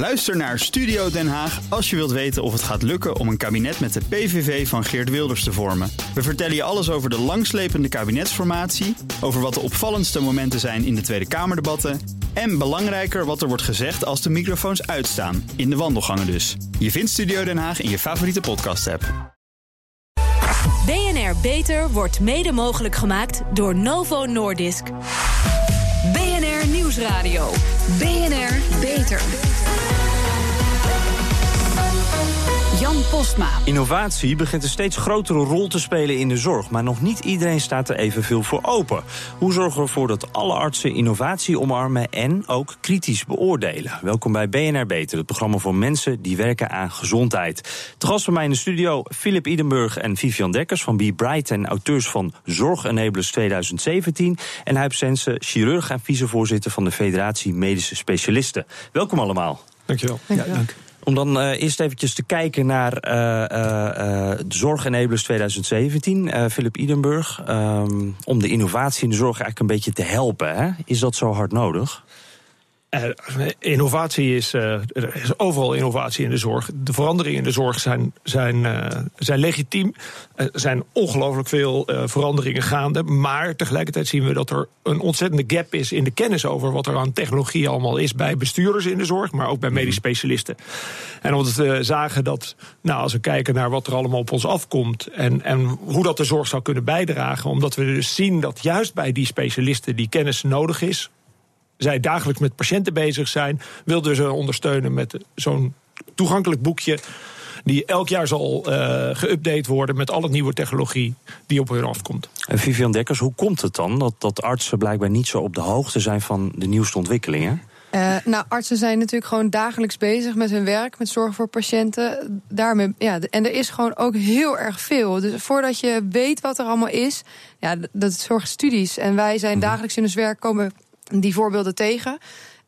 Luister naar Studio Den Haag als je wilt weten of het gaat lukken om een kabinet met de PVV van Geert Wilders te vormen. We vertellen je alles over de langslepende kabinetsformatie, over wat de opvallendste momenten zijn in de Tweede Kamerdebatten en belangrijker wat er wordt gezegd als de microfoons uitstaan, in de wandelgangen dus. Je vindt Studio Den Haag in je favoriete podcast-app. BNR Beter wordt mede mogelijk gemaakt door Novo Nordisk. BNR Nieuwsradio. BNR Beter. Jan Postma. Innovatie begint een steeds grotere rol te spelen in de zorg, maar nog niet iedereen staat er evenveel voor open. Hoe zorgen we ervoor dat alle artsen innovatie omarmen en ook kritisch beoordelen? Welkom bij BNR Beter, het programma voor mensen die werken aan gezondheid. Te gast bij mij in de studio Philip Idenburg en Vivian Dekkers van Be Bright en auteurs van Zorgenablers 2017 en Huip Sensen, chirurg en vicevoorzitter van de Federatie Medische Specialisten. Welkom allemaal. Dankjewel. Dankjewel. Ja, dank. Om dan uh, eerst eventjes te kijken naar uh, uh, Zorgenablers 2017, Philip Idenburg. Um, om de innovatie in de zorg eigenlijk een beetje te helpen. Hè? Is dat zo hard nodig? Uh, innovatie is, uh, er is overal innovatie in de zorg. De veranderingen in de zorg zijn, zijn, uh, zijn legitiem. Er zijn ongelooflijk veel veranderingen gaande. Maar tegelijkertijd zien we dat er een ontzettende gap is in de kennis over wat er aan technologie allemaal is bij bestuurders in de zorg, maar ook bij medisch specialisten. En omdat we zagen dat, nou, als we kijken naar wat er allemaal op ons afkomt en, en hoe dat de zorg zou kunnen bijdragen, omdat we dus zien dat juist bij die specialisten die kennis nodig is zij dagelijks met patiënten bezig zijn, wilden ze ondersteunen met zo'n toegankelijk boekje. Die elk jaar zal uh, geüpdate worden met alle nieuwe technologie die op hun afkomt. En Vivian Dekkers, hoe komt het dan dat, dat artsen blijkbaar niet zo op de hoogte zijn van de nieuwste ontwikkelingen? Uh, nou, artsen zijn natuurlijk gewoon dagelijks bezig met hun werk, met zorg voor patiënten. Daarmee, ja, en er is gewoon ook heel erg veel. Dus voordat je weet wat er allemaal is, ja, dat zorgt studies. En wij zijn -hmm. dagelijks in ons werk komen die voorbeelden tegen.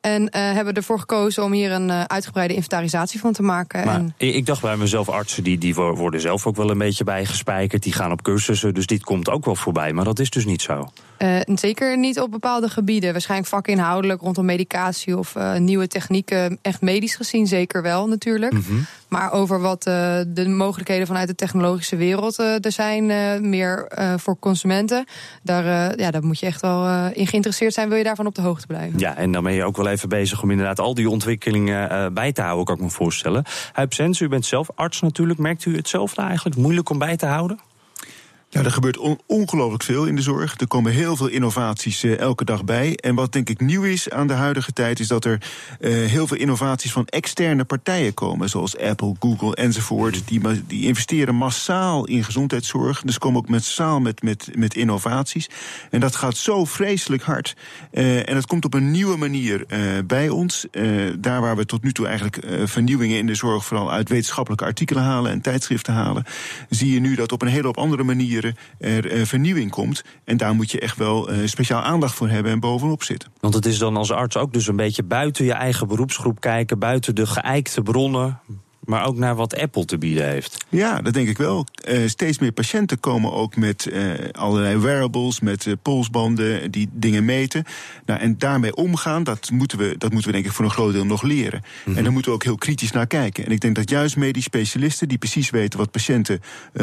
En uh, hebben ervoor gekozen om hier een uh, uitgebreide inventarisatie van te maken. Maar en... ik dacht bij mezelf, artsen die, die worden zelf ook wel een beetje bijgespijkerd. Die gaan op cursussen, dus dit komt ook wel voorbij. Maar dat is dus niet zo. Uh, zeker niet op bepaalde gebieden. Waarschijnlijk vakinhoudelijk rondom medicatie of nieuwe technieken. Echt medisch gezien zeker wel natuurlijk. Mm -hmm. Maar over wat uh, de mogelijkheden vanuit de technologische wereld er zijn, meer voor consumenten. Daar, ja, daar moet je echt wel in geïnteresseerd zijn, wil je daarvan op de hoogte blijven. Ja, en dan ben je ook wel even bezig om inderdaad al die ontwikkelingen bij te houden, kan ik me voorstellen. Huip Sens, u bent zelf arts natuurlijk. Merkt u het zelf nou eigenlijk moeilijk om bij te houden? Ja, er gebeurt on ongelooflijk veel in de zorg. Er komen heel veel innovaties uh, elke dag bij. En wat denk ik nieuw is aan de huidige tijd, is dat er uh, heel veel innovaties van externe partijen komen. Zoals Apple, Google enzovoort. Die, die investeren massaal in gezondheidszorg. Dus komen ook massaal met, met, met innovaties. En dat gaat zo vreselijk hard. Uh, en dat komt op een nieuwe manier bij ons. daar waar we tot nu toe eigenlijk vernieuwingen in de zorg vooral uit wetenschappelijke artikelen halen en tijdschriften halen, zie je nu dat op een hele op andere manier er uh, vernieuwing komt. En daar moet je echt wel uh, speciaal aandacht voor hebben en bovenop zitten. Want het is dan als arts ook dus een beetje buiten je eigen beroepsgroep kijken, buiten de geëikte bronnen maar ook naar wat Apple te bieden heeft. Ja, dat denk ik wel. Uh, steeds meer patiënten komen ook met uh, allerlei wearables, met uh, polsbanden die dingen meten. Nou, en daarmee omgaan, dat moeten, we, dat moeten we denk ik voor een groot deel nog leren. Mm -hmm. En daar moeten we ook heel kritisch naar kijken. En ik denk dat juist medisch specialisten, die precies weten wat patiënten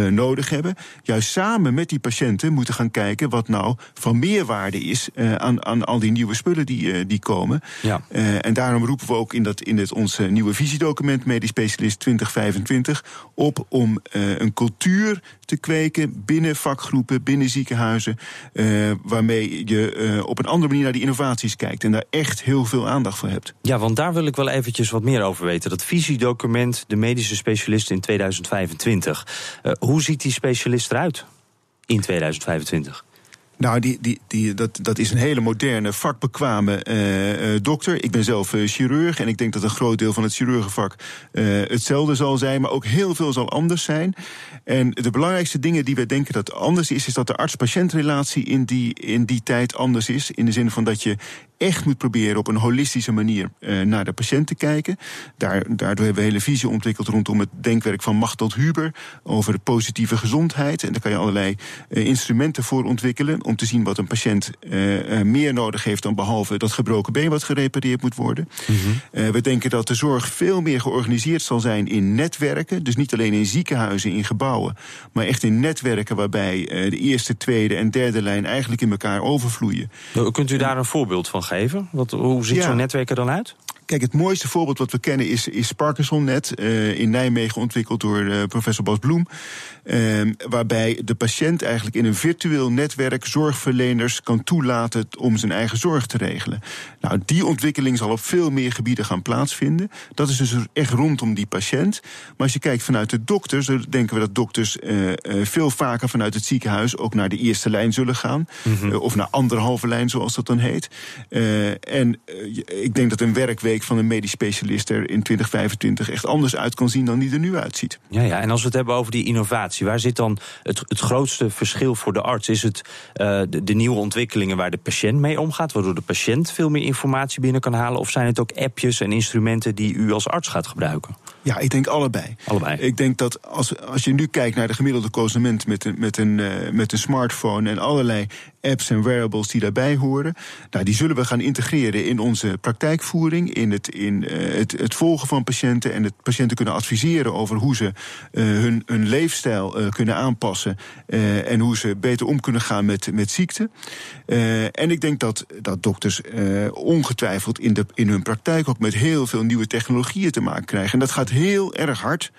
nodig hebben, juist samen met die patiënten moeten gaan kijken wat nou van meerwaarde is aan, aan al die nieuwe spullen die, die komen. Ja. en daarom roepen we ook in, dat, in dit, ons nieuwe visiedocument medisch specialisten 2025 op om uh, een cultuur te kweken binnen vakgroepen, binnen ziekenhuizen, uh, waarmee je uh, op een andere manier naar die innovaties kijkt en daar echt heel veel aandacht voor hebt. Ja, want daar wil ik wel eventjes wat meer over weten. Dat visiedocument, de medische specialist in 2025. hoe ziet die specialist eruit in 2025? Nou, die, die, die, dat, dat is een hele moderne, vakbekwame uh, dokter. Ik ben zelf uh, chirurg en ik denk dat een groot deel van het chirurgenvak hetzelfde zal zijn, maar ook heel veel zal anders zijn. En de belangrijkste dingen die wij denken dat anders is, is dat de arts-patiëntrelatie in die, in die tijd anders is. In de zin van dat je echt moet proberen op een holistische manier uh, naar de patiënt te kijken. Daar, daardoor hebben we hele visie ontwikkeld rondom het denkwerk van Machteld Huber over de positieve gezondheid. En daar kan je allerlei uh, instrumenten voor ontwikkelen om te zien wat een patiënt uh, meer nodig heeft dan behalve dat gebroken been wat gerepareerd moet worden. Mm -hmm. we denken dat de zorg veel meer georganiseerd zal zijn in netwerken. Dus niet alleen in ziekenhuizen, in gebouwen, maar echt in netwerken waarbij de eerste, tweede en derde lijn eigenlijk in elkaar overvloeien. Kunt u daar een voorbeeld van geven? Wat, hoe ziet ja. zo'n netwerk er dan uit? Kijk, het mooiste voorbeeld wat we kennen is, is ParkinsonNet. Uh, in Nijmegen ontwikkeld door uh, professor Bas Bloem. Uh, waarbij de patiënt eigenlijk in een virtueel netwerk zorgverleners kan toelaten om zijn eigen zorg te regelen. Nou, die ontwikkeling zal op veel meer gebieden gaan plaatsvinden. Dat is dus echt rondom die patiënt. Maar als je kijkt vanuit de dokters, dan denken we dat dokters veel vaker vanuit het ziekenhuis ook naar de eerste lijn zullen gaan. Mm -hmm. of naar anderhalve lijn, zoals dat dan heet. en ik denk dat een werkweek van een medisch specialist er in 2025 echt anders uit kan zien dan die er nu uitziet. Ja, ja. en als we het hebben over die innovatie, waar zit dan het, het grootste verschil voor de arts? Is het de, de, nieuwe ontwikkelingen waar de patiënt mee omgaat, waardoor de patiënt veel meer informatie binnen kan halen? Of zijn het ook appjes en instrumenten die u als arts gaat gebruiken? Ja, ik denk allebei. allebei. Ik denk dat als, als je nu kijkt naar de gemiddelde consument met een, met, een, uh, met een smartphone en allerlei apps en wearables die daarbij horen, nou, die zullen we gaan integreren in onze praktijkvoering, in het, in, uh, het, het volgen van patiënten en het patiënten kunnen adviseren over hoe ze uh, hun, hun leefstijl kunnen aanpassen en hoe ze beter om kunnen gaan met, met ziekte. en ik denk dat, dat dokters ongetwijfeld in, de, in hun praktijk ook met heel veel nieuwe technologieën te maken krijgen. En dat gaat heel erg hard.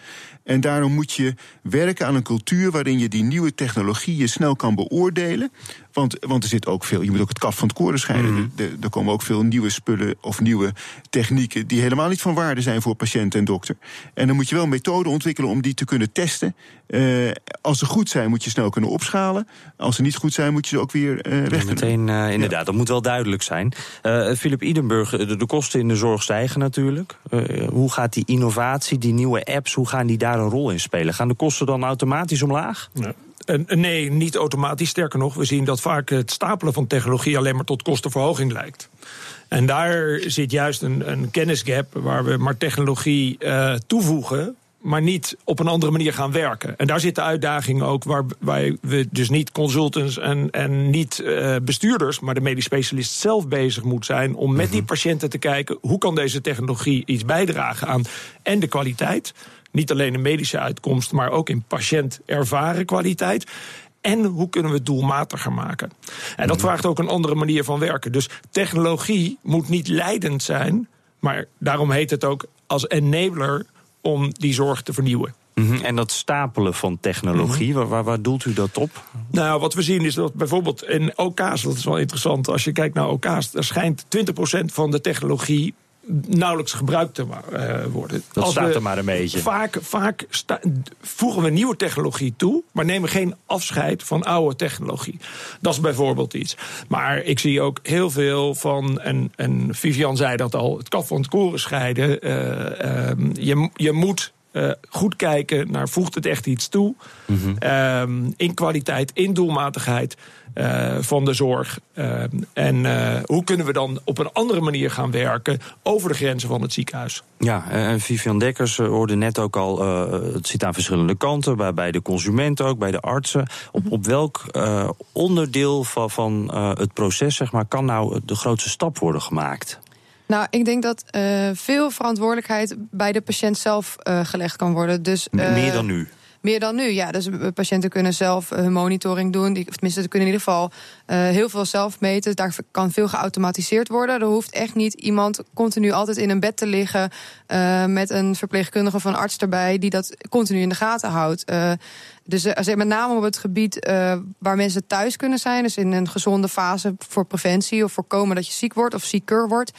En daarom moet je werken aan een cultuur waarin je die nieuwe technologieën snel kan beoordelen. Want, want er zit ook veel, je moet ook het kaf van het koren scheiden. Mm. Er, er, komen ook veel nieuwe spullen of nieuwe technieken die helemaal niet van waarde zijn voor patiënt en dokter. En dan moet je wel methoden ontwikkelen om die te kunnen testen. Uh, als ze goed zijn, moet je snel kunnen opschalen. Als ze niet goed zijn, moet je ze ook weer uh, recht ja, Meteen, uh, inderdaad, ja. dat moet wel duidelijk zijn. Philip Idenburg, de, de, kosten in de zorg stijgen natuurlijk. hoe gaat die innovatie, die nieuwe apps, hoe gaan die daar een rol in spelen? Gaan de kosten dan automatisch omlaag? Ja. Nee, niet automatisch. Sterker nog, we zien dat vaak het stapelen van technologie alleen maar tot kostenverhoging lijkt. En daar zit juist een, een kennisgap waar we maar technologie uh, toevoegen maar niet op een andere manier gaan werken. En daar zit de uitdaging ook, waarbij we dus niet consultants en, en niet uh, bestuurders, maar de medisch specialist zelf bezig moet zijn om met die patiënten te kijken hoe kan deze technologie iets bijdragen aan en de kwaliteit. Niet alleen de medische uitkomst, maar ook in patiënt ervaren kwaliteit. En hoe kunnen we het doelmatiger maken? En dat vraagt ook een andere manier van werken. Dus technologie moet niet leidend zijn, maar daarom heet het ook als enabler om die zorg te vernieuwen. -hmm. En dat stapelen van technologie, mm -hmm. waar, waar, doelt u dat op? Nou, wat we zien is dat bijvoorbeeld in OK's, dat is wel interessant, als je kijkt naar OK's, er schijnt 20% van de technologie nauwelijks gebruikt te uh, worden. Dat Als staat er maar een beetje. Vaak, vaak voegen we nieuwe technologie toe, maar nemen geen afscheid van oude technologie. Dat is bijvoorbeeld iets. Maar ik zie ook heel veel van, en, en Vivian zei dat al, het kaf van het koren scheiden. Uh, uh, je, je moet uh, goed kijken naar voegt het echt iets toe. Mm -hmm. uh, in kwaliteit, in doelmatigheid uh, van de zorg. Ehm, en eh, hoe kunnen we dan op een andere manier gaan werken over de grenzen van het ziekenhuis? Ja, en Vivian Dekkers hoorde net ook al, het zit aan verschillende kanten, bij, bij de consument ook, bij de artsen. Op, op welk onderdeel van, van het proces zeg maar, kan nou de grootste stap worden gemaakt? Nou, ik denk dat uh, veel verantwoordelijkheid bij de patiënt zelf uh, gelegd kan worden. Dus, uh, Meer dan nu? Meer dan nu, ja. Dus patiënten kunnen zelf hun monitoring doen. Die, tenminste, ze kunnen in ieder geval heel veel zelf meten. Daar kan veel geautomatiseerd worden. Er hoeft echt niet iemand continu altijd in een bed te liggen... met een verpleegkundige of een arts erbij... die dat continu in de gaten houdt. Dus met name op het gebied uh, waar mensen thuis kunnen zijn, dus in een gezonde fase voor preventie of voorkomen dat je ziek wordt of zieker wordt.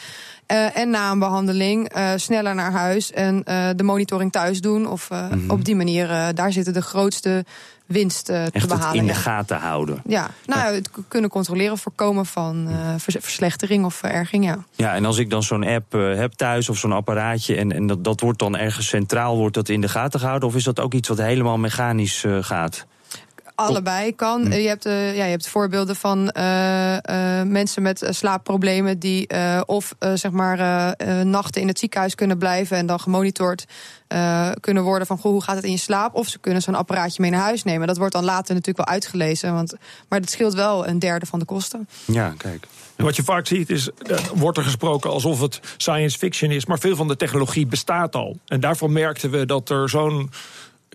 Uh, en na een behandeling uh, sneller naar huis en de monitoring thuis doen. Of mm -hmm. op die manier, daar zitten de grootste winst Echt te behalen. in de gaten houden. Ja, nou, het kunnen controleren, voorkomen van uh, verslechtering of vererging, ja. Ja, en als ik dan zo'n app uh, heb thuis of zo'n apparaatje... en, en dat, dat wordt dan ergens centraal wordt dat in de gaten gehouden... of is dat ook iets wat helemaal mechanisch gaat? Allebei kan. Hm. Je, hebt, uh, ja, je hebt voorbeelden van uh, uh, mensen met slaapproblemen die of zeg maar nachten in het ziekenhuis kunnen blijven en dan gemonitord kunnen worden van goh, hoe gaat het in je slaap? Of ze kunnen zo'n apparaatje mee naar huis nemen. Dat wordt dan later natuurlijk wel uitgelezen, want, maar dat scheelt wel een derde van de kosten. Ja, kijk. En wat je vaak ziet is, wordt er gesproken alsof het science fiction is, maar veel van de technologie bestaat al. En daarvoor merkten we dat er zo'n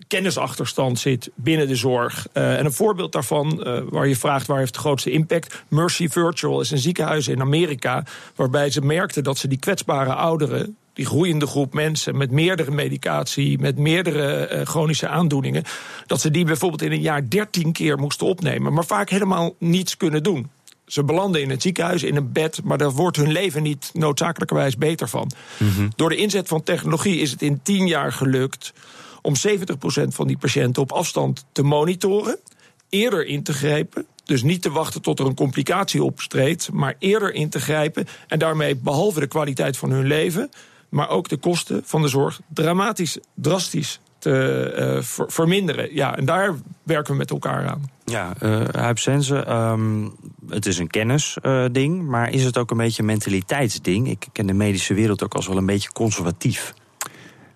kennisachterstand zit binnen de zorg. Uh, en een voorbeeld daarvan, uh, waar je vraagt waar heeft de grootste impact. Mercy Virtual is een ziekenhuis in Amerika. Waarbij ze merkten dat ze die kwetsbare ouderen. Die groeiende groep mensen met meerdere medicatie, met meerdere uh, chronische aandoeningen. Dat ze die bijvoorbeeld in een jaar 13 keer moesten opnemen. Maar vaak helemaal niets kunnen doen. Ze belanden in het ziekenhuis, in een bed, maar daar wordt hun leven niet noodzakelijkerwijs beter van. Mm -hmm. Door de inzet van technologie is het in tien jaar gelukt om 70% van die patiënten op afstand te monitoren, eerder in te grijpen. Dus niet te wachten tot er een complicatie opstreedt, maar eerder in te grijpen. En daarmee behalve de kwaliteit van hun leven, maar ook de kosten van de zorg dramatisch, drastisch te ver verminderen. Ja, en daar werken we met elkaar aan. Ja, uh, Huip Sense, um, het is een kennisding, uh, maar is het ook een beetje een mentaliteitsding? Ik ken de medische wereld ook als wel een beetje conservatief.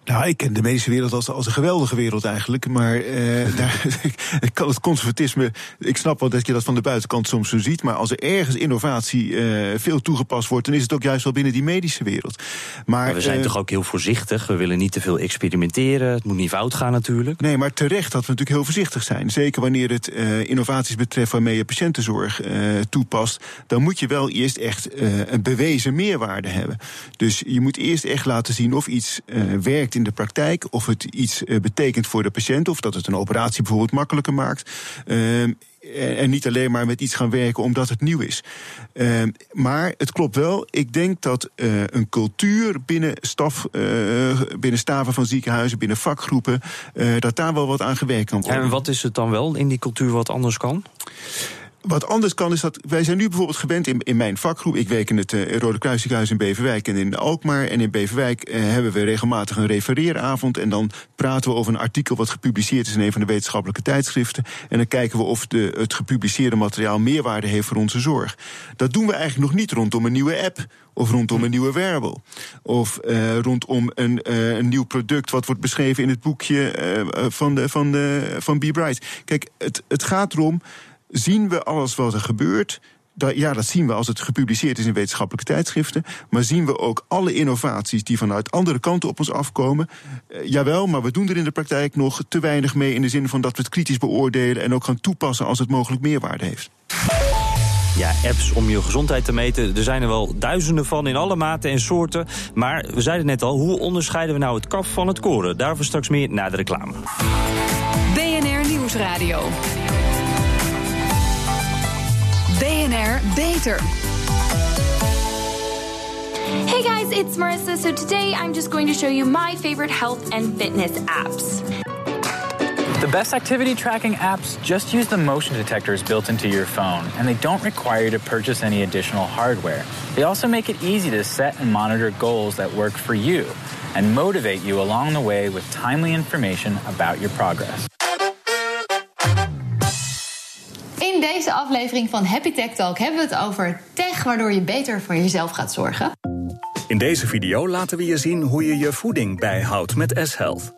Nou, ik ken de medische wereld als, als een geweldige wereld eigenlijk. Maar uh, daar, ik kan het conservatisme. Ik snap wel dat je dat van de buitenkant soms zo ziet. Maar als er ergens innovatie uh, veel toegepast wordt, dan is het ook juist wel binnen die medische wereld. Maar, maar we zijn uh, toch ook heel voorzichtig. We willen niet te veel experimenteren. Het moet niet fout gaan natuurlijk. Nee, maar terecht dat we natuurlijk heel voorzichtig zijn. Zeker wanneer het innovaties betreft waarmee je patiëntenzorg toepast. Dan moet je wel eerst echt een bewezen meerwaarde hebben. Dus je moet eerst echt laten zien of iets werkt in de praktijk, of het iets uh, betekent voor de patiënt, of dat het een operatie bijvoorbeeld makkelijker maakt. Uh, en niet alleen maar met iets gaan werken omdat het nieuw is. Uh, maar het klopt wel. Ik denk dat een cultuur binnen staf, binnen staven van ziekenhuizen, binnen vakgroepen, dat daar wel wat aan gewerkt kan worden. En wat is het dan wel in die cultuur wat anders kan? Wat anders kan is dat wij zijn nu bijvoorbeeld gewend in, in mijn vakgroep. Ik werk in het uh, Rode Kruisziekenhuis in Beverwijk en in Alkmaar. En in Beverwijk uh, hebben we regelmatig een refereeravond. En dan praten we over een artikel wat gepubliceerd is in een van de wetenschappelijke tijdschriften. En dan kijken we of de, het gepubliceerde materiaal meerwaarde heeft voor onze zorg. Dat doen we eigenlijk nog niet rondom een nieuwe app. Of rondom een nieuwe wearable. Of uh, rondom een, een nieuw product wat wordt beschreven in het boekje van, de, van, de, van Be Bright. Kijk, het, het gaat erom zien we alles wat er gebeurt. Dat, ja, dat zien we als het gepubliceerd is in wetenschappelijke tijdschriften. Maar zien we ook alle innovaties die vanuit andere kanten op ons afkomen? Uh, jawel, maar we doen er in de praktijk nog te weinig mee. In de zin van dat we het kritisch beoordelen en ook gaan toepassen als het mogelijk meerwaarde heeft. Ja, apps om je gezondheid te meten. Er zijn er wel duizenden van in alle maten en soorten. Maar we zeiden net al, hoe onderscheiden we nou het kaf van het koren? Daarover straks meer na de reclame. BNR Nieuwsradio. BNR Beter. Hey guys, it's Marissa. So today I'm just going to show you my favorite health and fitness apps. The best activity tracking apps just use the motion detectors built into your phone, and they don't require you to purchase any additional hardware. They also make it easy to set and monitor goals that work for you and motivate you along the way with timely information about your progress. Deze aflevering van Happy Tech Talk hebben we het over tech waardoor je beter voor jezelf gaat zorgen. In deze video laten we je zien hoe je je voeding bijhoudt met S-Health.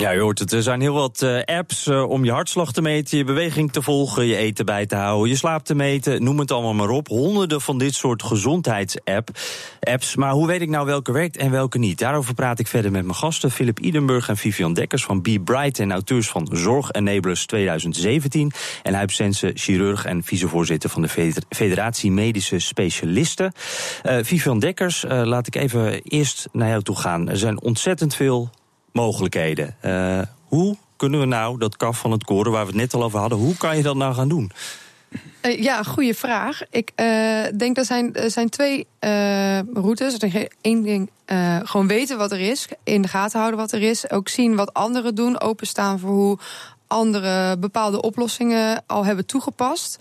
Ja, je hoort het. Er zijn heel wat uh, apps uh, om je hartslag te meten, je beweging te volgen, je eten bij te houden, je slaap te meten, noem het allemaal maar op. Honderden van dit soort gezondheidsapp-apps. Maar hoe weet ik nou welke werkt en welke niet? Daarover praat ik verder met mijn gasten, Philip Idenburg en Vivian Dekkers van Be Bright en auteurs van Zorg Enablers 2017. En Huip Sense, chirurg en vicevoorzitter van de Federatie Medische Specialisten. Uh, Vivian Dekkers, laat ik even eerst naar jou toe gaan. Er zijn ontzettend veel mogelijkheden. Uh, hoe kunnen we nou dat kaf van het koren, waar we het net al over hadden, hoe kan je dat nou gaan doen? Uh, ja, goede vraag. Ik uh, denk dat zijn, er zijn twee routes. Eén ding, gewoon weten wat er is, in de gaten houden wat er is, ook zien wat anderen doen, openstaan voor hoe andere bepaalde oplossingen al hebben toegepast.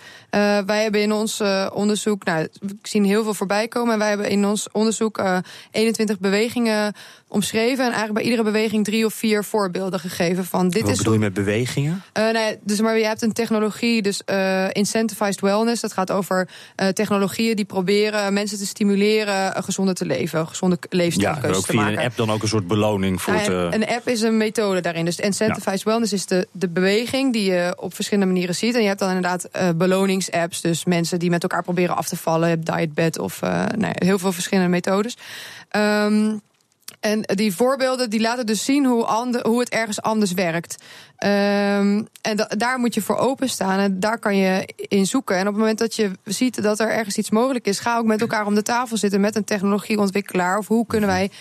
Wij hebben in ons onderzoek, nou, we zien heel veel voorbij komen. En wij hebben in ons onderzoek uh, 21 bewegingen omschreven. En eigenlijk bij iedere beweging drie of vier voorbeelden gegeven. Van dit Wat is bedoel je met bewegingen? Uh, nee, dus maar je hebt een technologie, dus uh, incentivized wellness. Dat gaat over uh, technologieën die proberen mensen te stimuleren gezonder te leven, gezonde leefstijlkeuzes ja, ook te via maken. een app dan ook een soort beloning voor Nou. Een app is een methode daarin. Dus incentivized ja. wellness is de, de beweging die je op verschillende manieren ziet. En je hebt dan inderdaad beloningsapps, dus mensen die met elkaar proberen af te vallen. Je hebt dietbed of nou, heel veel verschillende methodes. Um, en die voorbeelden die laten dus zien hoe, ander, hoe het ergens anders werkt. Um, en da daar moet je voor openstaan en daar kan je in zoeken. En op het moment dat je ziet dat er ergens iets mogelijk is, ga ook met elkaar om de tafel zitten met een technologieontwikkelaar. Of hoe kunnen wij.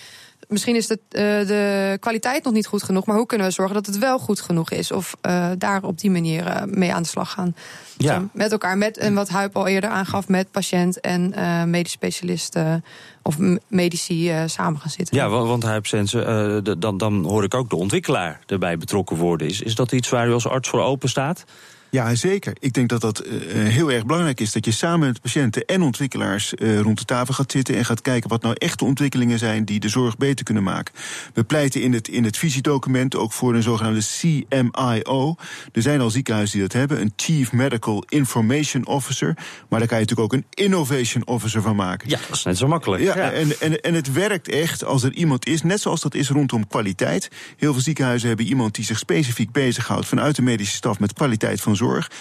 Misschien is de, uh, de kwaliteit nog niet goed genoeg, maar hoe kunnen we zorgen dat het wel goed genoeg is? Of uh, daar op die manier uh, mee aan de slag gaan. Ja. Dus met elkaar, met, en wat Huip al eerder aangaf, met patiënt en medisch specialisten of medici samen gaan zitten. Ja, want Huip Sensen, dan, dan hoor ik ook de ontwikkelaar erbij betrokken worden. Is, is dat iets waar u als arts voor open staat? Ja, zeker. Ik denk dat dat uh, heel erg belangrijk is. Dat je samen met patiënten en ontwikkelaars uh, rond de tafel gaat zitten en gaat kijken wat nou echt de ontwikkelingen zijn die de zorg beter kunnen maken. We pleiten in het, in het visiedocument ook voor een zogenaamde CMIO. Er zijn al ziekenhuizen die dat hebben, een Chief Medical Information Officer. Maar daar kan je natuurlijk ook een Innovation Officer van maken. Ja, dat is net zo makkelijk. Ja, ja. En, en, en het werkt echt als er iemand is, net zoals dat is rondom kwaliteit. Heel veel ziekenhuizen hebben iemand die zich specifiek bezighoudt vanuit de medische staf met kwaliteit van zorg,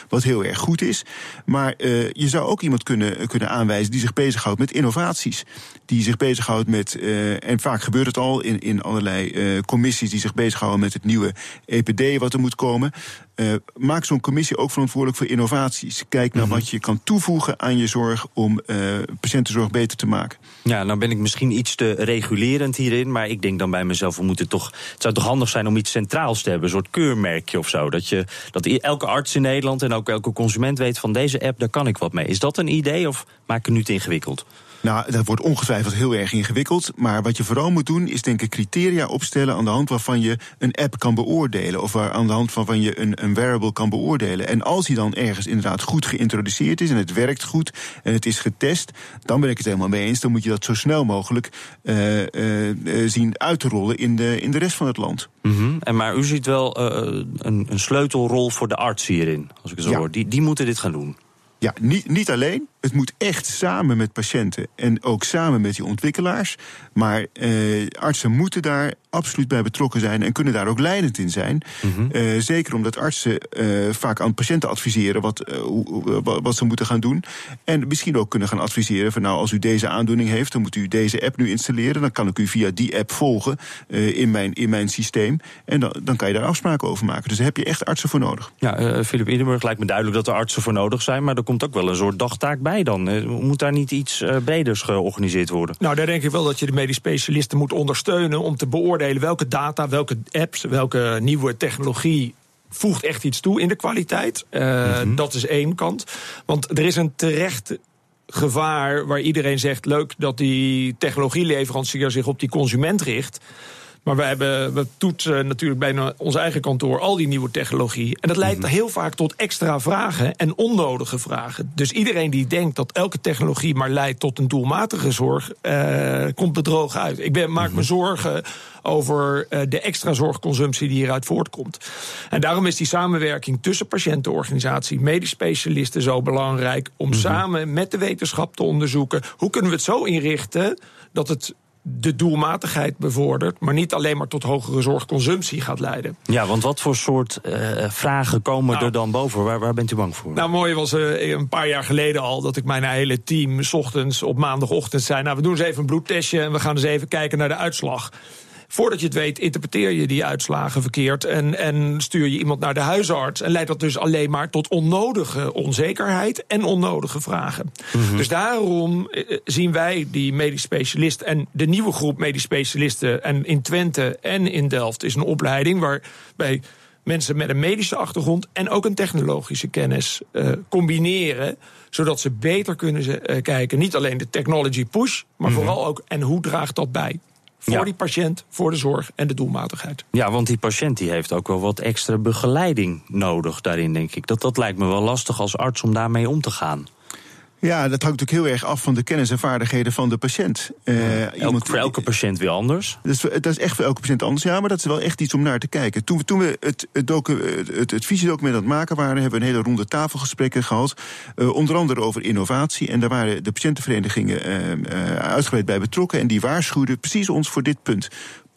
wat heel erg goed is. Maar uh, je zou ook iemand kunnen, kunnen aanwijzen die zich bezighoudt met innovaties. Die zich bezighoudt met, uh, en vaak gebeurt het al in, in allerlei uh, commissies die zich bezighouden met het nieuwe EPD wat er moet komen. Uh, maak zo'n commissie ook verantwoordelijk voor innovaties. Kijk naar mm -hmm. wat je kan toevoegen aan je zorg om uh, patiëntenzorg beter te maken. Ja, nou ben ik misschien iets te regulerend hierin, maar ik denk dan bij mezelf, we moeten toch, het zou toch handig zijn om iets centraals te hebben, een soort keurmerkje of zo. Dat, je, dat elke arts in Nederland en ook elke consument weet van deze app, daar kan ik wat mee. Is dat een idee of maak ik het nu te ingewikkeld? Nou, dat wordt ongetwijfeld heel erg ingewikkeld. Maar wat je vooral moet doen, is denk ik criteria opstellen aan de hand waarvan je een app kan beoordelen. Of waar, aan de hand waarvan je een, een wearable kan beoordelen. En als die dan ergens inderdaad goed geïntroduceerd is en het werkt goed en het is getest, dan ben ik het helemaal mee eens. Dan moet je dat zo snel mogelijk uh, uh, zien uit te rollen in de, in de rest van het land. Mm -hmm. en maar u ziet wel uh, een, een sleutelrol voor de arts hierin, als ik het zo ja. hoor. Die, die moeten dit gaan doen. Ja, niet, niet alleen. Het moet echt samen met patiënten en ook samen met die ontwikkelaars. Maar eh, artsen moeten daar absoluut bij betrokken zijn en kunnen daar ook leidend in zijn. Mm -hmm. uh, zeker omdat artsen uh, vaak aan patiënten adviseren wat, uh, wat ze moeten gaan doen. En misschien ook kunnen gaan adviseren van nou, als u deze aandoening heeft, dan moet u deze app nu installeren. Dan kan ik u via die app volgen in, mijn, in mijn systeem. En dan, dan kan je daar afspraken over maken. Dus daar heb je echt artsen voor nodig. Ja, Philip Idenburg lijkt me duidelijk dat er artsen voor nodig zijn. Maar er komt ook wel een soort dagtaak bij dan. Moet daar niet iets breders georganiseerd worden? Nou, daar denk ik wel dat je de medisch specialisten moet ondersteunen om te beoordelen welke data, welke apps, welke nieuwe technologie voegt echt iets toe in de kwaliteit. Uh, mm -hmm. Dat is één kant. Want er is een terecht gevaar waar iedereen zegt: leuk dat die technologieleverancier zich op die consument richt. Maar we, hebben, we toetsen natuurlijk bij ons eigen kantoor al die nieuwe technologie. En dat leidt mm-hmm. heel vaak tot extra vragen en onnodige vragen. Dus iedereen die denkt dat elke technologie maar leidt tot een doelmatige zorg, uh, komt bedroog uit. Ik ben, maak me zorgen over uh, de extra zorgconsumptie die hieruit voortkomt. En daarom is die samenwerking tussen patiëntenorganisatie, medisch specialisten zo belangrijk. Om mm-hmm. samen met de wetenschap te onderzoeken hoe kunnen we het zo inrichten dat het de doelmatigheid bevordert, maar niet alleen maar tot hogere zorgconsumptie gaat leiden. Ja, want wat voor soort uh, vragen komen nou, er dan boven? Waar, waar, bent u bang voor? Nou, mooi was uh, een paar jaar geleden al dat ik mijn hele team s ochtends op maandagochtend zei: Nou, we doen eens even een bloedtestje en we gaan eens even kijken naar de uitslag. Voordat je het weet, interpreteer je die uitslagen verkeerd en, en stuur je iemand naar de huisarts. En leidt dat dus alleen maar tot onnodige onzekerheid en onnodige vragen. Mm-hmm. Dus daarom eh, zien wij die medisch specialist en de nieuwe groep medisch specialisten. En in Twente en in Delft is een opleiding waarbij mensen met een medische achtergrond en ook een technologische kennis uh, combineren zodat ze beter kunnen uh, kijken. Niet alleen de technology push, maar mm-hmm. vooral ook en hoe draagt dat bij. Voor Ja. die patiënt, voor de zorg en de doelmatigheid. Ja, want die patiënt die heeft ook wel wat extra begeleiding nodig daarin, denk ik. Dat, dat lijkt me wel lastig als arts om daarmee om te gaan. Ja, dat hangt natuurlijk heel erg af van de kennis en vaardigheden van de patiënt. Eh, Elk, voor elke patiënt weer anders. Dat is, dat is echt voor elke patiënt anders. Ja, maar dat is wel echt iets om naar te kijken. Toen, we- toen we het, het, docu, het, het visiedocument aan het maken waren, hebben we een hele ronde tafelgesprekken gehad. eh, onder andere over innovatie. En daar waren de patiëntenverenigingen eh, uitgebreid bij betrokken. En die waarschuwden precies ons voor dit punt.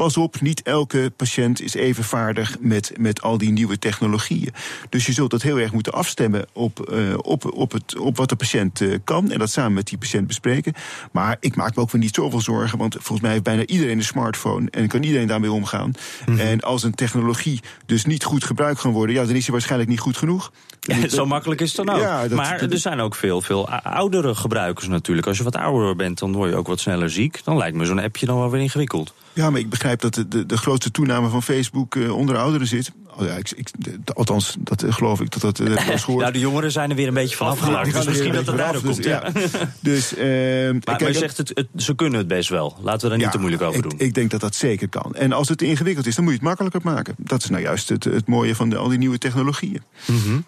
Pas op, niet elke patiënt is even vaardig met, met al die nieuwe technologieën. Dus je zult dat heel erg moeten afstemmen op, eh, op, op, het, op wat de patiënt eh, kan. En dat samen met die patiënt bespreken. Maar ik maak me ook weer niet zoveel zorgen. Want volgens mij heeft bijna iedereen een smartphone. En kan iedereen daarmee omgaan. En als een technologie dus niet goed gebruikt kan worden. Ja, dan is die waarschijnlijk niet goed genoeg. Ja, zo makkelijk is het dan ook. Ja, dat- maar er zijn ook veel, veel oudere gebruikers natuurlijk. Als je wat ouder bent, dan word je ook wat sneller ziek. Dan lijkt me zo'n appje dan wel weer ingewikkeld. Ja, maar ik begrijp dat de, de, de grootste toename van Facebook eh, onder ouderen zit. Oh ja, ik, ik, de- althans, dat eh, geloof ik dat dat eh, was gehoord. Nou, de jongeren zijn er weer een beetje van afgelaten. Die Dus misschien dat het daardoor beetje komt. Ja. Dus, ehm, Maar, kijk, maar je zegt, het, het, ze kunnen het best wel. Laten we daar niet Ja, te moeilijk over ik, doen. Ik denk dat dat zeker kan. En als het ingewikkeld is, dan moet je het makkelijker maken. Dat is nou juist het, het mooie van de, al die nieuwe technologieën. Mhm.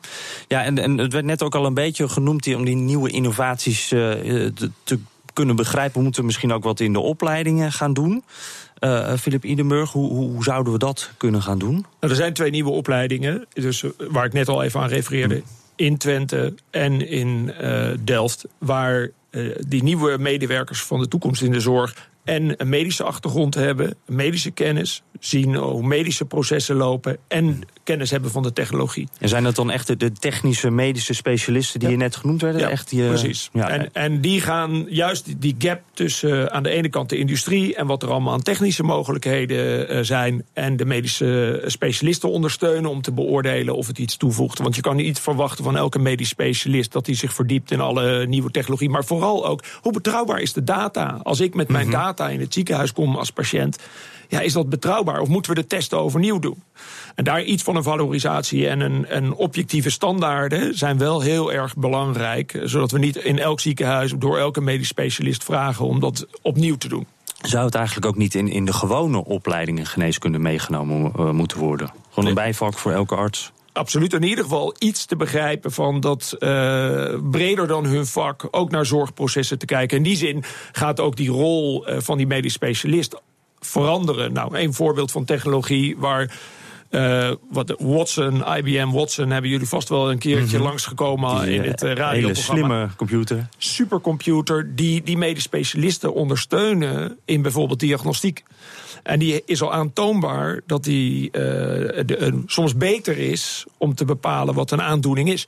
Ja, en, en het werd net ook al een beetje genoemd die- om die nieuwe innovaties eh, eh, te, te kunnen begrijpen. We moeten misschien ook wat in de opleidingen gaan doen. Eh Philip Idenburg, hoe, hoe, zouden we dat kunnen gaan doen? Nou, er zijn twee nieuwe opleidingen, dus, eh, waar ik net al even aan refereerde. In Twente en in eh, Delft. Waar eh, die nieuwe medewerkers van de toekomst in de zorg. En een medische achtergrond hebben, medische kennis. zien hoe medische processen lopen. en kennis hebben van de technologie. En zijn dat dan echt de, technische medische specialisten die Ja. je net genoemd werden? Ja, echt die, eh, precies. Ja, en, en die gaan juist die- gap tussen eh, aan de ene kant de industrie... en wat er allemaal aan technische mogelijkheden eh, zijn... en de medische specialisten ondersteunen om te beoordelen of het iets toevoegt. Want je kan niet verwachten van elke medisch specialist... dat hij zich verdiept in alle nieuwe technologie. Maar vooral ook, hoe betrouwbaar is de data? Als ik met mijn data in het ziekenhuis kom als patiënt... Ja, is dat betrouwbaar of moeten we de testen overnieuw doen? En daar iets van een valorisatie en een, een objectieve standaarden zijn wel heel erg belangrijk. Zodat we niet in elk ziekenhuis door elke medisch specialist vragen om dat opnieuw te doen. Zou het eigenlijk ook niet in, in de gewone opleidingen geneeskunde meegenomen eh, moeten worden? Gewoon een bijvak voor elke arts? Absoluut, in ieder geval iets te begrijpen van dat eh, breder dan hun vak ook naar zorgprocessen te kijken. In die zin gaat ook die rol eh, van die medisch specialist veranderen. Nou, een voorbeeld van technologie waar. Eh, wat Watson, IBM Watson, hebben jullie vast wel een keertje langsgekomen Die, in eh, het hele radioprogramma. slimme computer. supercomputer die die medisch specialisten ondersteunen in bijvoorbeeld diagnostiek. En die is al aantoonbaar dat die de- soms beter is om te bepalen wat een aandoening is.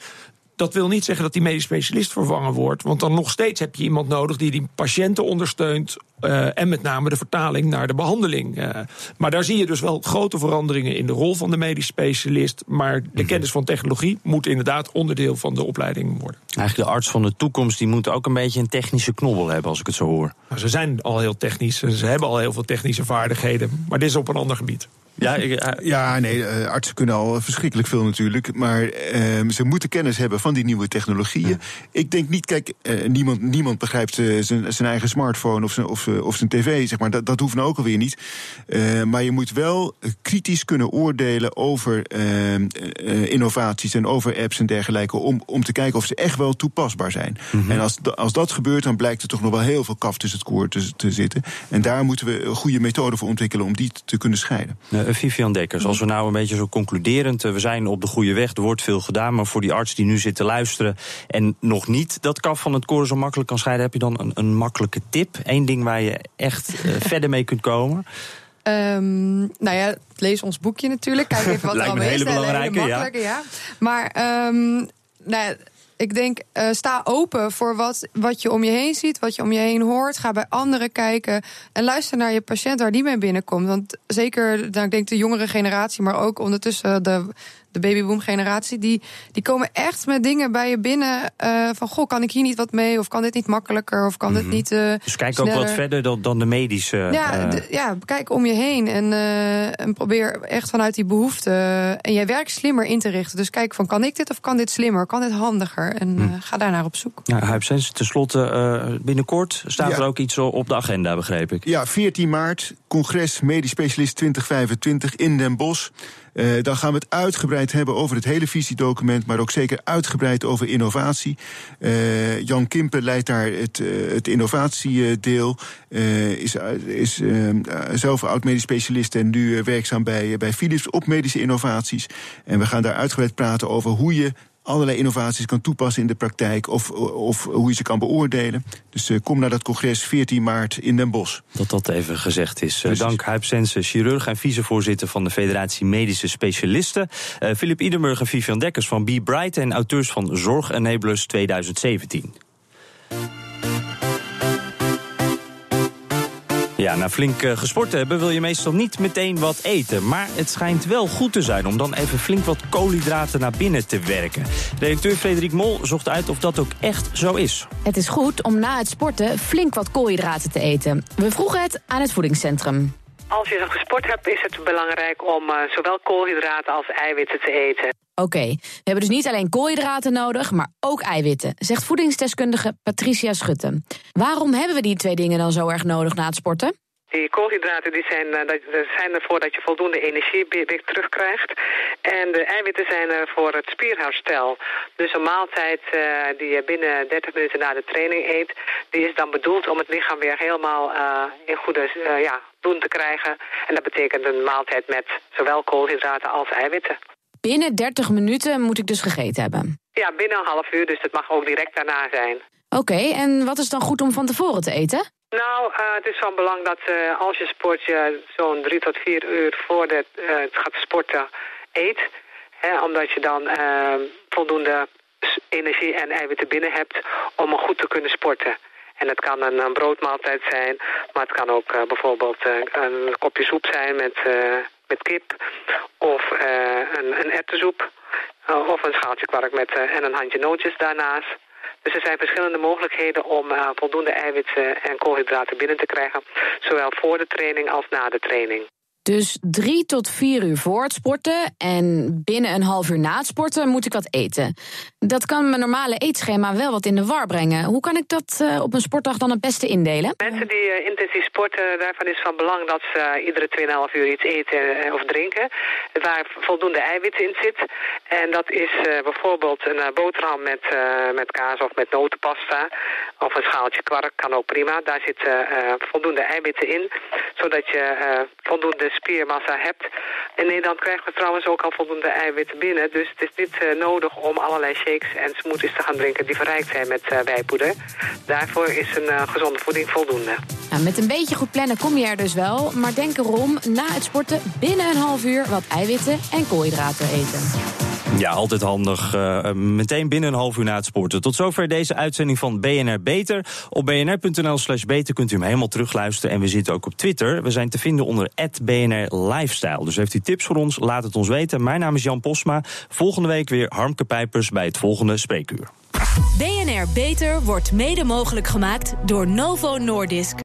Dat wil niet zeggen dat die medisch specialist vervangen wordt. Want dan nog steeds heb je iemand nodig die die patiënten ondersteunt. eh, en met name de vertaling naar de behandeling. eh. maar daar zie je dus wel grote veranderingen in de rol van de medisch specialist. Maar de kennis van technologie moet inderdaad onderdeel van de opleiding worden. Eigenlijk de arts van de toekomst die moet ook een beetje een technische knobbel hebben, als ik het zo hoor. Nou, ze zijn al heel technisch, ze hebben al heel veel technische vaardigheden. Maar dit is op een ander gebied. Ja, ik, eh, Ja, nee, eh, artsen kunnen al verschrikkelijk veel natuurlijk. Maar ehm, ze moeten kennis hebben van die nieuwe technologieën. Ik denk niet, kijk, eh, niemand, niemand begrijpt eh, zijn, zijn eigen smartphone of zijn, of, of zijn tv, zeg maar. Dat, dat hoeft nou ook alweer niet. Maar je moet wel kritisch kunnen oordelen over ehm, eh, innovaties en over apps en dergelijke. Om, om te kijken of ze echt wel toepasbaar zijn. En als, als dat gebeurt, dan blijkt er toch nog wel heel veel kaf tussen het koor te, te zitten. En daar moeten we een goede methode voor ontwikkelen om die te kunnen scheiden. Vivian Dekkers, als we nou een beetje zo concluderend... eh, we zijn op de goede weg, er wordt veel gedaan... maar voor die arts die nu zit te luisteren... en nog niet dat kaf van het koren zo makkelijk kan scheiden... heb je dan een, een makkelijke tip? Eén ding waar je echt eh, verder mee kunt komen? Ehm, nou ja, lees ons boekje natuurlijk. Kijk even wat er Lijkt al me een is. hele belangrijke, ja. makkelijke, ja. Maar ehm, nou ja, ik denk, eh, sta open voor wat, wat je om je heen ziet, wat je om je heen hoort. Ga bij anderen kijken en luister naar je patiënt waar die mee binnenkomt. Want zeker, nou, ik denk de jongere generatie, maar ook ondertussen de, de babyboom generatie, die, die komen echt met dingen bij je binnen uh, van goh, kan ik hier niet wat mee? Of kan dit niet makkelijker? Of kan dit niet. Uh, dus kijk ook wat verder dan, dan de medische. Ja, uh... ja, kijk om je heen en, en probeer echt vanuit die behoefte. en jij werkt slimmer in te richten. Dus kijk van kan ik dit of kan dit slimmer? Kan dit handiger? En hm. ga daar naar op zoek. Ja, Huip tenslotte binnenkort staat er ook iets op de agenda, begreep ik. Ja, 14 maart, congres medisch specialist 2025 in Den Bosch. Uh, dan gaan we het uitgebreid hebben over het hele visiedocument, maar ook zeker uitgebreid over innovatie. Uh, Jan Kimpen leidt daar het, uh, het innovatiedeel. is is zelf oud-medisch specialist en nu werkzaam bij, bij Philips op medische innovaties. En we gaan daar uitgebreid praten over hoe je allerlei innovaties kan toepassen in de praktijk of, of hoe je ze kan beoordelen. Dus uh, kom naar dat congres 14 maart in Den Bosch. Dat dat even gezegd is. Uh, dank Huip Sensen, chirurg en vicevoorzitter van de Federatie Medische Specialisten. Uh, Philip Idenburg en Vivian Dekkers van Be Bright en auteurs van Zorg Enablers 2017. Ja, na flink uh, gesport hebben wil je meestal niet meteen wat eten. Maar het schijnt wel goed te zijn om dan even flink wat koolhydraten naar binnen te werken. Redacteur Frederik Mol zocht uit of dat ook echt zo is. Het is goed om na het sporten flink wat koolhydraten te eten. We vroegen het aan het voedingscentrum. Als je gesport hebt, is het belangrijk om uh, zowel koolhydraten als eiwitten te eten. Oké, we hebben dus niet alleen koolhydraten nodig, maar ook eiwitten, zegt voedingsdeskundige Patricia Schutten. Waarom hebben we die twee dingen dan zo erg nodig na het sporten? Die koolhydraten die zijn, uh, zijn ervoor dat je voldoende energie weer terugkrijgt. En de eiwitten zijn er voor het spierherstel. Dus een maaltijd uh, die je binnen 30 minuten na de training eet... die is dan bedoeld om het lichaam weer helemaal uh, in goede ja, doen te krijgen. En dat betekent een maaltijd met zowel koolhydraten als eiwitten. Binnen 30 minuten moet ik dus gegeten hebben? Ja, binnen een half uur, dus dat mag ook direct daarna zijn. Oké, en wat is dan goed om van tevoren te eten? Nou, uh, het is van belang dat uh, als je sport, je zo'n drie tot vier uur voordat uh, het gaat sporten eet. Hè, omdat je dan voldoende energie en eiwitten binnen hebt om goed te kunnen sporten. En het kan een, broodmaaltijd zijn, maar het kan ook bijvoorbeeld een kopje soep zijn met met kip of een, een erwtensoep of een schaaltje kwark met, en een handje nootjes daarnaast. Dus er zijn verschillende mogelijkheden om voldoende eiwitten en koolhydraten binnen te krijgen, zowel voor de training als na de training. Dus drie tot vier uur voor het sporten en binnen een half uur na het sporten moet ik wat eten. Dat kan mijn normale eetschema wel wat in de war brengen. Hoe kan ik dat uh, op een sportdag dan het beste indelen? Mensen die uh, intensief sporten, daarvan is van belang dat ze uh, iedere 2,5 uur iets eten of drinken. Waar voldoende eiwit in zit. En dat is bijvoorbeeld een boterham met, met kaas of met notenpasta. Of een schaaltje kwark kan ook prima. Daar zitten voldoende eiwitten in. Zodat je voldoende spiermassa hebt. In Nederland krijgen we trouwens ook al voldoende eiwitten binnen. Dus het is niet uh, nodig om allerlei shakes en smoothies te gaan drinken die verrijkt zijn met uh, wijpoeder. Daarvoor is een uh, gezonde voeding voldoende. Nou, met een beetje goed plannen kom je er dus wel. Maar denk erom, na het sporten binnen een half uur wat eiwitten en koolhydraten eten. Ja, altijd handig. Uh, meteen binnen een half uur na het sporten. Tot zover deze uitzending van BNR Beter. Op bnr.nl slash beter kunt u hem helemaal terugluisteren. En we zitten ook op Twitter. We zijn te vinden onder BNR Lifestyle. Dus heeft u tips voor ons, laat het ons weten. Mijn naam is Jan Posma. Volgende week weer Harmke Pijpers bij het volgende Spreekuur. BNR Beter wordt mede mogelijk gemaakt door Novo Nordisk.